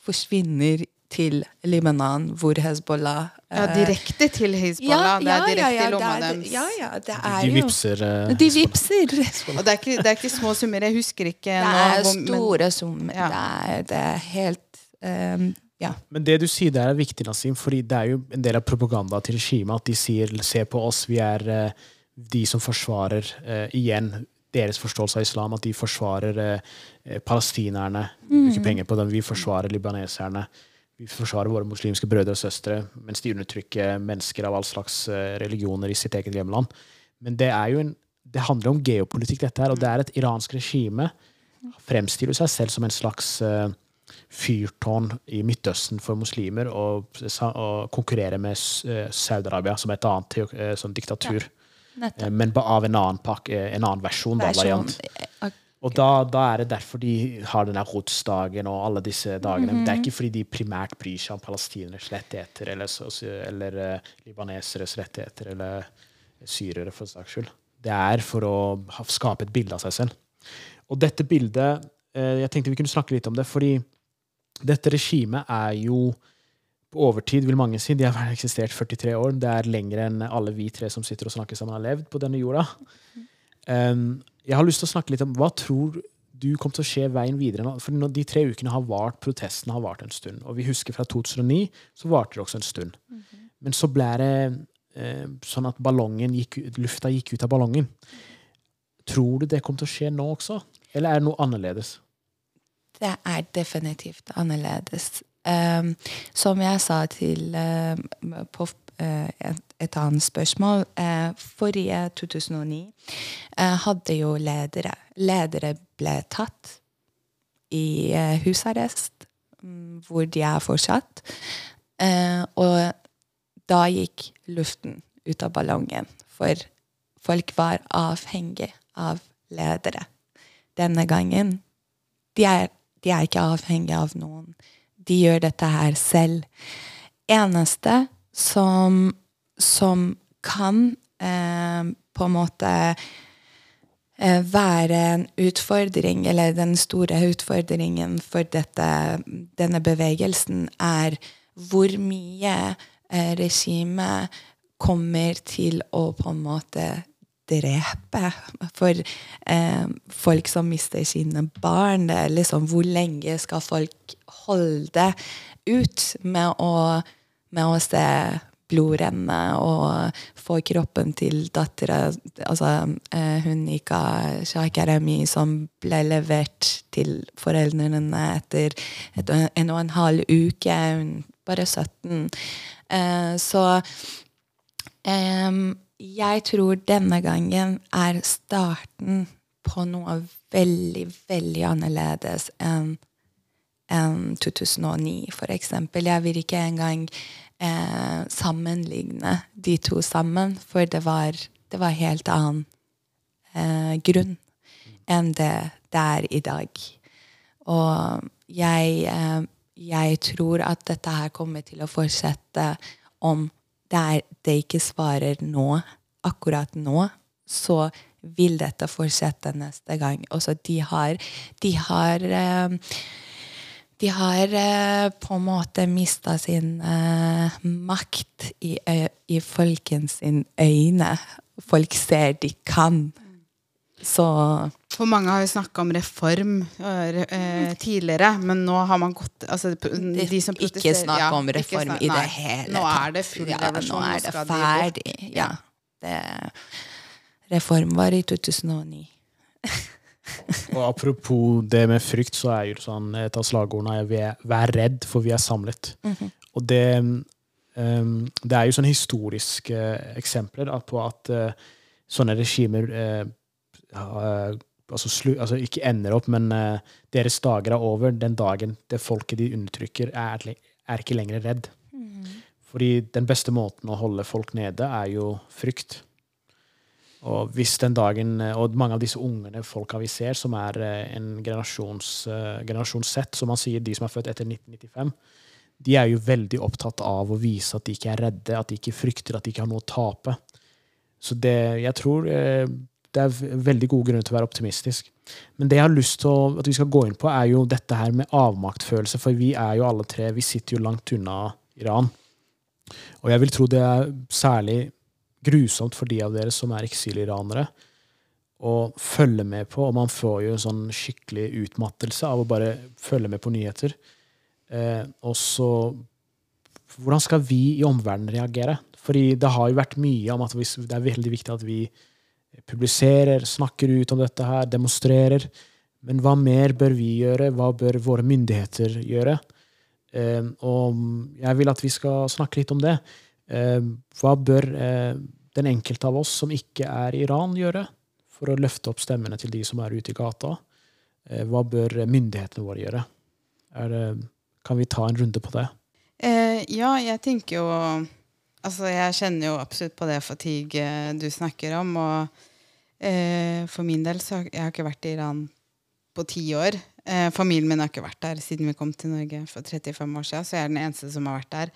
forsvinner til Libanon, hvor Hezbollah Ja, eh, direkte til Hezbollah? Ja, det er direkte ja, ja, i lomma deres? Ja, ja, det er de vipser, uh, De vipser. Og det er, ikke, det er, ikke, små summer. Jeg husker ikke Det er nå, store summer. Det er, det, er, helt um, ja. Men det du sier der, er viktig, Nasim, fordi det er jo en del av propaganda til regimet at de sier 'se på oss, vi er uh, de som forsvarer uh, igjen deres forståelse av islam, at de forsvarer eh, palestinerne. Mm. Bruker penger på dem. Vi forsvarer libaneserne vi forsvarer våre muslimske brødre og søstre, mens de undertrykker mennesker av all slags eh, religioner i sitt eget hjemland. Men det, er en, det handler om geopolitikk, dette her. Og det er et iransk regime. Fremstiller seg selv som en slags uh, fyrtårn i Midtøsten for muslimer og, og konkurrere med uh, Saudi-Arabia som et annet sånn diktatur. Ja, men av en annen, pakke, en annen versjon, da, variant. Og da, da, er det derfor de har denne rotsdagen og alle disse dagene. Mm -hmm. Det er ikke fordi de primært bryr seg om palestineres rettigheter eller, eller uh, libaneseres rettigheter eller syrere, for saks skyld. Det er for å skape et bilde av seg selv. Og dette bildet uh, Jeg tenkte vi kunne snakke litt om det, fordi dette regimet er jo på overtid, vil mange si. De har eksistert 43 år. Det er lenger enn alle vi tre som sitter og snakker sammen, har levd på denne jorda. Um, jeg har lyst til å snakke litt om hva tror du kommer til å skje veien videre nå? For De tre ukene har vart, protestene har vart en stund. Og vi husker fra 2009 så varte det også en stund. Mm -hmm. Men så ble det eh, sånn at gikk, lufta gikk ut av ballongen. Tror du det kommer til å skje nå også? Eller er det noe annerledes? Det er definitivt annerledes. Um, som jeg sa til uh, på uh, et, et, annet spørsmål uh, Forrige 2009 hadde jo ledere Ledere ble tatt i husarrest, um, hvor de er fortsatt. og da gikk luften ut av ballongen, for folk var avhengig av ledere. Denne gangen de er, de er ikke avhengig av noen de gjør dette her selv. Eneste som, som kan eh, på en måte eh, være en utfordring, eller den store utfordringen for dette, denne bevegelsen, er hvor mye eh, regimet kommer til å på en måte drepe. For eh, folk som mister sine barn, liksom Hvor lenge skal folk holde ut med å, med å se blod og få kroppen til dattera Altså eh, hun Ika Shakarami som ble levert til foreldrene etter et, en og en halv uke. Hun bare 17. Eh, så um, jeg tror denne gangen er starten på noe veldig, veldig annerledes enn en 2009, for eksempel. Jeg vil ikke engang eh, sammenligne de to sammen, for det var, det var helt annen eh, grunn enn det det er i dag. Og jeg, eh, jeg tror at dette her kommer til å fortsette om det, er, det ikke svarer nå, akkurat nå, så vil dette fortsette neste gang. Også de har, de har eh, de har eh, på en måte mista sin eh, makt i, i folkens øyne. Folk ser de kan. Så For mange har jo snakka om reform uh, tidligere, men nå har man gått altså, de som Ikke snakk om reform i det hele tatt. Nå er det full reversjon. Ja, nå er det ferdig. Ja. Det, reform var i 2009. <laughs> Og apropos det med frykt, så er jo sånn et av slagordene er 'vær redd, for vi er samlet'. Mm -hmm. Og det, um, det er jo sånne historiske uh, eksempler da, på at uh, sånne regimer uh, altså, slu, altså, ikke ender opp, men deres dager er over den dagen det folket de undertrykker, er, er ikke lenger redd. Mm. Fordi den beste måten å holde folk nede er jo frykt. Og hvis den dagen, eh, og mange av disse ungene folka vi ser, som er eh, en generasjons, uh, generasjon som man sier, de som er født etter 1995, de er jo veldig opptatt av å vise at de ikke er redde, at de ikke frykter, at de ikke har noe å tape. Så det, jeg tror det er veldig gode grunner til å være optimistisk. Men det jeg har lyst til at vi skal gå inn på, er jo dette her med avmaktfølelse. For vi er jo alle tre, vi sitter jo langt unna Iran. Og jeg vil tro det er særlig grusomt for de av dere som er eksiliranere, å følge med på. Og man får jo en sånn skikkelig utmattelse av å bare følge med på nyheter. Eh, og så Hvordan skal vi i omverdenen reagere? Fordi det har jo vært mye om at det er veldig viktig at vi publiserer, snakker ut om dette her, demonstrerer. Men hva mer bør vi gjøre? Hva bør våre myndigheter gjøre? Eh, og jeg vil at vi skal snakke litt om det. Eh, hva bør eh, den enkelte av oss som ikke er i Iran, gjøre for å løfte opp stemmene til de som er ute i gata? Eh, hva bør myndighetene våre gjøre? Det, kan vi ta en runde på det? Eh, ja, jeg tenker jo Altså, jeg kjenner jo absolutt på det fatigue du snakker om. Og eh, for min del så har jeg har ikke vært i Iran på ti år. Eh, familien min har ikke vært der siden vi kom til Norge for 35 år siden, så jeg er den eneste som har vært der.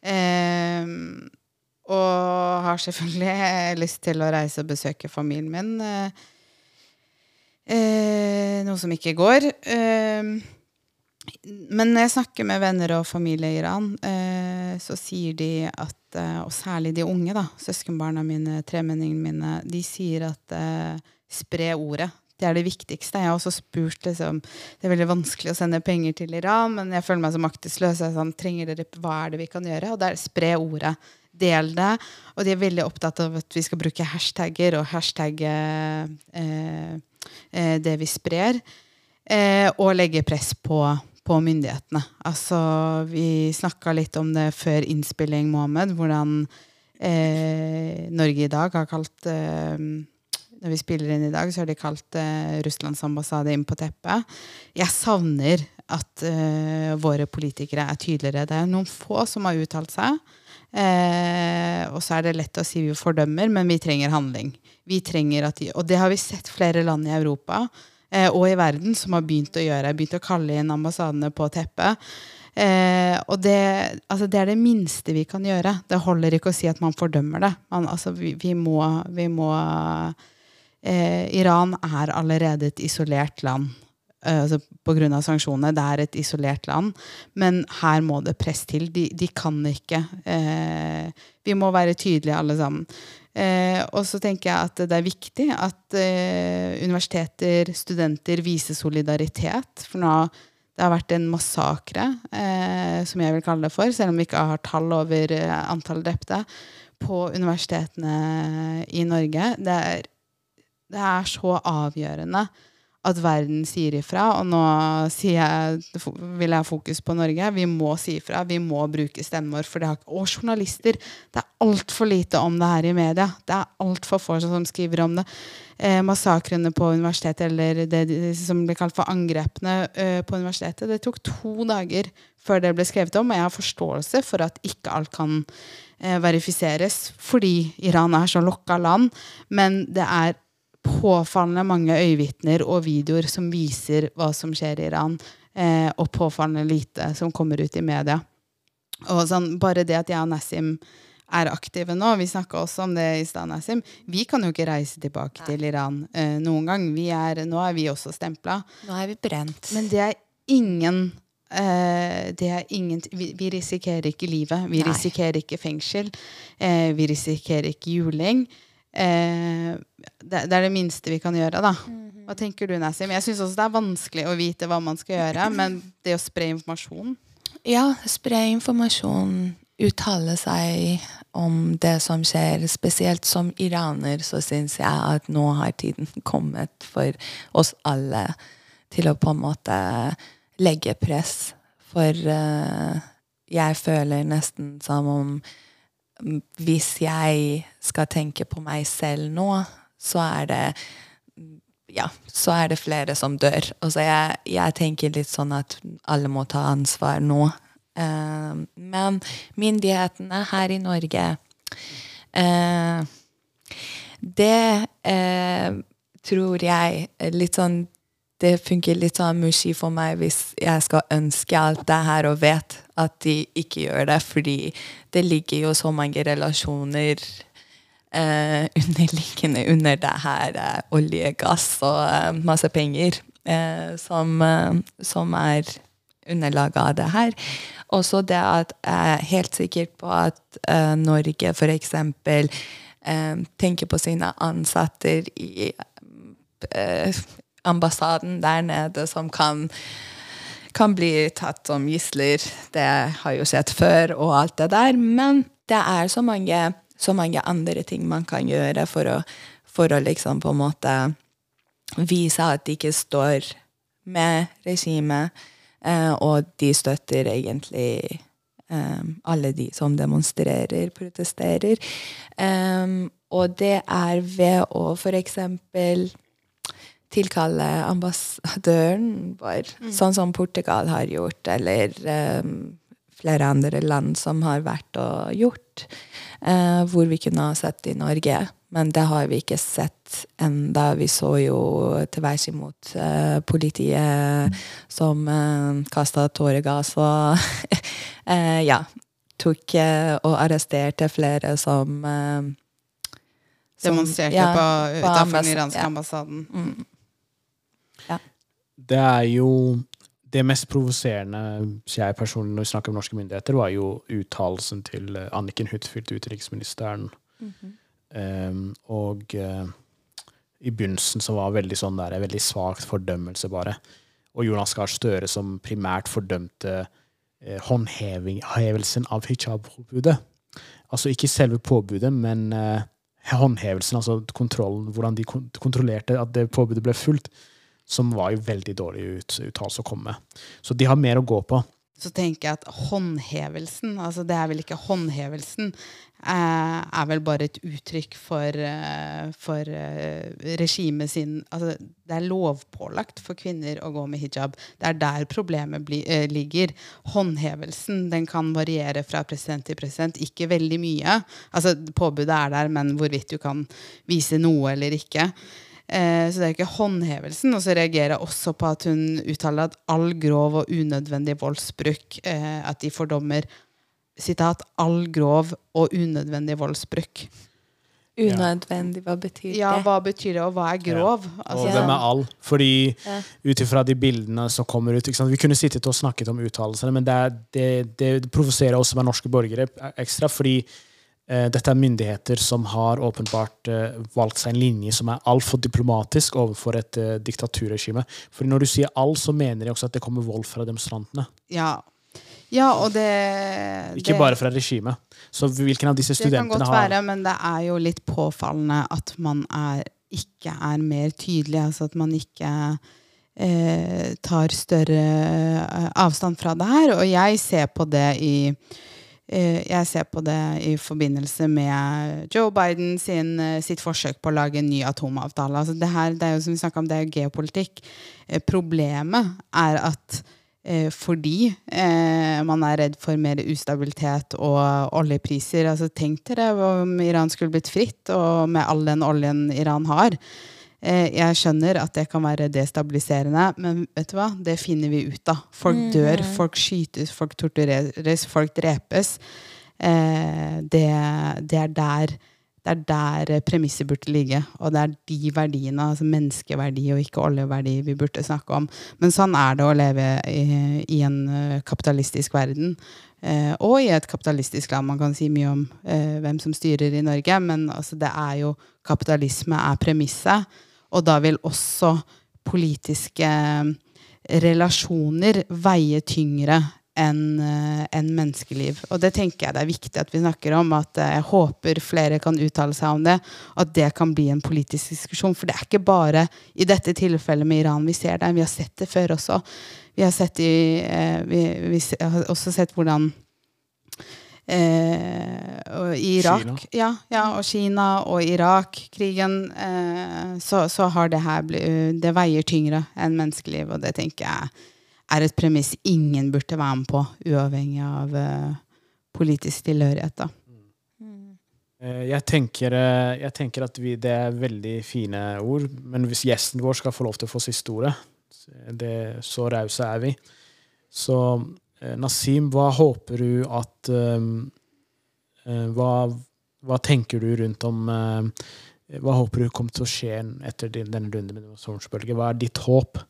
Eh, og har selvfølgelig <laughs> lyst til å reise og besøke familien min. Eh, eh noe som ikke går. Eh, men når jeg snakker med venner og familie i Iran, eh, så sier de at Og særlig de unge, da, søskenbarna mine, tremenningene mine, de sier at spre ordet det er det viktigste. Jeg har også spurt liksom, Det er veldig vanskelig å sende penger til Iran, men jeg føler meg så maktesløs. Sånn, trenger dere, hva er det vi kan gjøre? Og det er spre ordet. Del det. Og de er veldig opptatt av at vi skal bruke hashtagger og hashtagge eh, eh, det vi sprer. Eh, og legge press på, på myndighetene. Altså, vi snakka litt om det før innspilling, Mohammed, hvordan eh, Norge i dag har kalt eh, når vi spiller inn i dag, så har de kalt uh, Russlands ambassade inn på teppet. Jeg savner at uh, våre politikere er tydeligere. Det er noen få som har uttalt seg. Uh, og så er det lett å si vi fordømmer, men vi trenger handling. Vi trenger at de, og det har vi sett flere land i Europa og i verden som har begynt å gjøre. Begynt å kalle inn ambassadene på teppet. Eh, og det, altså det, er det minste vi kan gjøre. Det holder ikke å si at man fordømmer det. Man, altså vi, vi, må, vi må eh, Iran er allerede et isolert land eh, altså pga. sanksjonene. Det er et isolert land. Men her må det press til. De, de kan ikke eh, Vi må være tydelige, alle sammen. Eh, og så tenker jeg at det er viktig at eh, universiteter, studenter, viser solidaritet. For nå det har vært en massakre, eh, som jeg vil kalle det for, selv om vi ikke har tall over eh, antall drepte, på universitetene i Norge. Det er det er så avgjørende at verden sier ifra. Og nå jeg, vil jeg ha fokus på Norge. Vi må si ifra. Vi må bruke stemmen vår. For det har, og journalister. Det er altfor lite om det her i media. Det er altfor få som skriver om det. Eh, massakrene på universitetet, eller det som blir kalt for angrepene eh, på universitetet, det tok to dager før det ble skrevet om. Og jeg har forståelse for at ikke alt kan eh, verifiseres, fordi Iran er så lokka land. Men det er påfallende mange øyevitner og videoer som viser hva som skjer i Iran, eh, og påfallende lite som kommer ut i media. Og sånn, bare det at jeg og Nassim er aktive nå, vi snakka også om det i stad, Nassim, vi kan jo ikke reise tilbake til Iran eh, noen gang. Er, nå er vi også stempla. Nå er vi brent. Men det er ingen eh, det er ingen, vi, vi, risikerer ikke livet. Vi Nei. risikerer ikke fengsel. Eh, vi risikerer ikke juling eh, det, det, er det minste vi kan gjøre, da. Mhm. Hva tenker du, Nassim? Jeg syns også det er vanskelig å vite hva man skal gjøre, <clears throat> men det å spre informasjon Ja, spre informasjon, uttale seg om det som skjer. Spesielt som iraner så syns jeg at nå har tiden <laughs> kommet for oss alle til å på en måte legge press. For uh, jeg føler nesten som om hvis jeg skal tenke på meg selv nå, så er det ja, så er det flere som dør. Altså jeg, jeg tenker litt sånn at alle må ta ansvar nå. Uh, men myndighetene her i Norge uh, Det uh, tror jeg litt sånn det funker litt sånn mushy for meg hvis jeg skal ønske alt det her og vet at de ikke gjør det, fordi det ligger jo så mange relasjoner eh, underliggende under det her eh, olje, gass og eh, masse penger eh, som, eh, som, er underlaget av det her. Også det at jeg er helt sikker på at eh, Norge f.eks. Eh, tenker på sine ansatte i ambassaden der nede som kan, kan bli tatt som gisler. Det har jo sett før, og alt det der. Men det er så mange, så mange andre ting man kan gjøre for å, for å liksom på en måte vise at de ikke står med regimet, eh, og de støtter egentlig um, alle de som demonstrerer, protesterer. Um, og det er ved å f.eks. tilkalle ambassadøren vår, mm. sånn som Portugal har gjort, eller um, flere andre land som har vært og gjort, uh, hvor vi kunne ha sett i Norge. Men det har vi ikke sett enda. Vi så jo til veis imot uh, politiet som uh, kasta tåregass og uh, <laughs> ja, tok og arresterte flere som Demonstrerte ja, på, utenfor den iranske ambassaden. Mm. Det er jo det mest provoserende jeg personlig når vi snakker om norske myndigheter, var jo uttalelsen til Anniken Huitfeldt, utenriksministeren. Mm -hmm. Um, og uh, i begynnelsen så var veldig sånn der, veldig svakt fordømmelse, bare. Og Jonas Gahr Støre som primært fordømte uh, håndhevelsen av hijab-påbudet. Altså ikke selve påbudet, men uh, håndhevelsen, altså kontrollen, hvordan de kontrollerte at det påbudet ble fulgt, som var jo veldig dårlig uttalelse å komme med. Så de har mer å gå på så tenker jeg at håndhevelsen altså Det er vel ikke håndhevelsen, Eh, er vel bare et uttrykk for, eh, for eh, regimet sin altså, Det er lovpålagt for kvinner å gå med hijab. Det er der problemet bli, ligger. Håndhevelsen den kan variere fra president til president. Ikke veldig mye. Altså, påbudet er der, men hvorvidt du kan vise noe eller ikke. Så det er ikke håndhevelsen. Og så reagerer jeg også på at hun uttaler at all grov og unødvendig voldsbruk at de fordommer sitat, all grov og unødvendig voldsbruk. Unødvendig, hva betyr det? Ja, hva betyr det, og hva er grov? Ja. Altså, og hvem er all? Fordi ja. ut ifra de bildene som kommer ut Vi kunne sittet og snakket om uttalelsene, men det, det, det provoserer også med norske borgere ekstra, fordi eh, dette er myndigheter som har åpenbart eh, valgt seg en linje som er altfor diplomatisk overfor et eh, diktaturregime. For når du sier all, så mener de også at det kommer vold fra demonstrantene. Ja, ja, og det Ikke det, bare fra regimet. Så hvilken av disse studentene har Det kan godt være, men det er jo litt påfallende at man er, ikke er mer tydelig. Altså at man ikke eh, tar større eh, avstand fra det her. Og jeg ser på det i eh, jeg ser på det i forbindelse med Joe Biden sin, eh, sitt forsøk på å lage en ny atomavtale. Altså det, her, det er jo som vi om, det er geopolitikk. Problemet er at Eh, fordi eh, man er redd for mer ustabilitet og oljepriser. Altså, tenk dere om Iran skulle blitt fritt, og med all den oljen Iran har. Eh, jeg skjønner at det kan være destabiliserende, men vet du hva? det finner vi ut av. Folk mm. dør, folk skytes, folk tortureres, folk drepes. Eh, det, det er der det er der premisset burde ligge. Og det er de verdiene, altså menneskeverdi og ikke oljeverdi, vi burde snakke om. Men sånn er det å leve i, i en eh, kapitalistisk verden. Eh, og i et kapitalistisk land. Man kan si mye om eh, hvem som styrer i Norge, men altså, det er jo kapitalisme er premisset. Og da vil også politiske eh, relasjoner veie tyngre enn eh, en menneskeliv. Og det tenker jeg det er viktig at vi snakker om. at eh, Jeg håper flere kan uttale seg om det. At det kan bli en politisk diskusjon. For det er ikke bare i dette tilfellet med Iran vi ser det. Vi har sett det før også. Vi har, sett i, vi, vi har også sett hvordan Eh, og Irak Kina. Ja, ja, og Kina og Irak-krigen, eh, så, så, har det her blitt Det veier tyngre enn menneskeliv, og det tenker jeg er et premiss ingen burde være med på, uavhengig av politisk tilhørighet. da. Mm. Jeg tenker, eh, jeg tenker, at vi, det er veldig fine ord, men hvis gjesten vår skal få lov til å få siste ordet, det, så rause er vi. Så Nasim, hva håper du at um, hva, hva, tenker du rundt om Hva håper du kommer til å skje etter denne runden med demonstrasjonsbølge? Hva er ditt håp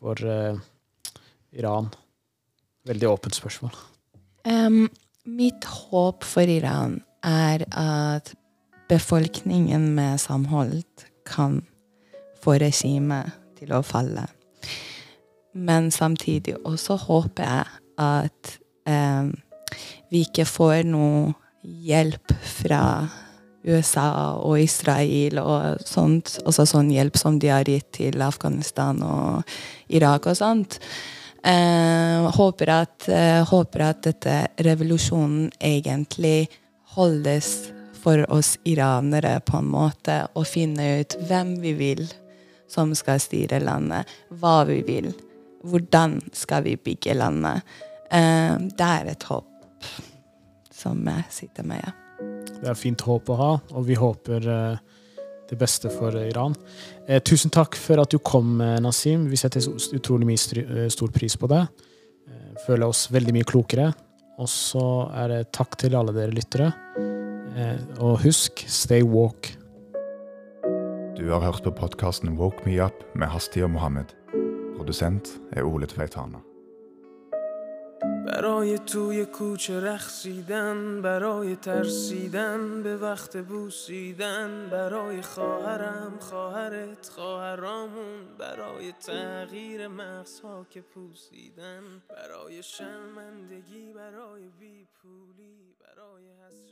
for Iran? Veldig åpent spørsmål. Um, mitt håp for Iran er at befolkningen med samhold kan få regimet til å falle. Men samtidig også håper jeg at um, vi ikke får noe hjelp fra USA og Israel og sånt. Også sånn hjelp som de har gitt til Afghanistan og Irak og sånt. Eh, håper, at, uh, håper at dette revolusjonen egentlig holdes for oss iranere, på en måte, å finne ut hvem vi vil som skal styre landet, hva vi vil, hvordan skal vi bygge landet. Uh, det er et håp som jeg sitter med. Ja. Det er fint håp å ha, og vi håper uh det beste for Iran. Eh, tusen takk for at du kom, eh, Nasim. Vi setter utrolig mye eh, stor pris på det. Eh, føler oss veldig mye klokere. Og så er det takk til alle dere lyttere. Eh, og husk, stay walk. Du har hørt på podkasten Woke Me Up med Hasti og Mohammed. Produsent er Ole Tveitana. برای توی کوچه رخصیدن برای ترسیدن به وقت بوسیدن برای خواهرم خواهرت خواهرامون برای تغییر مغزها که پوسیدن برای شرمندگی برای بیپولی برای حسرت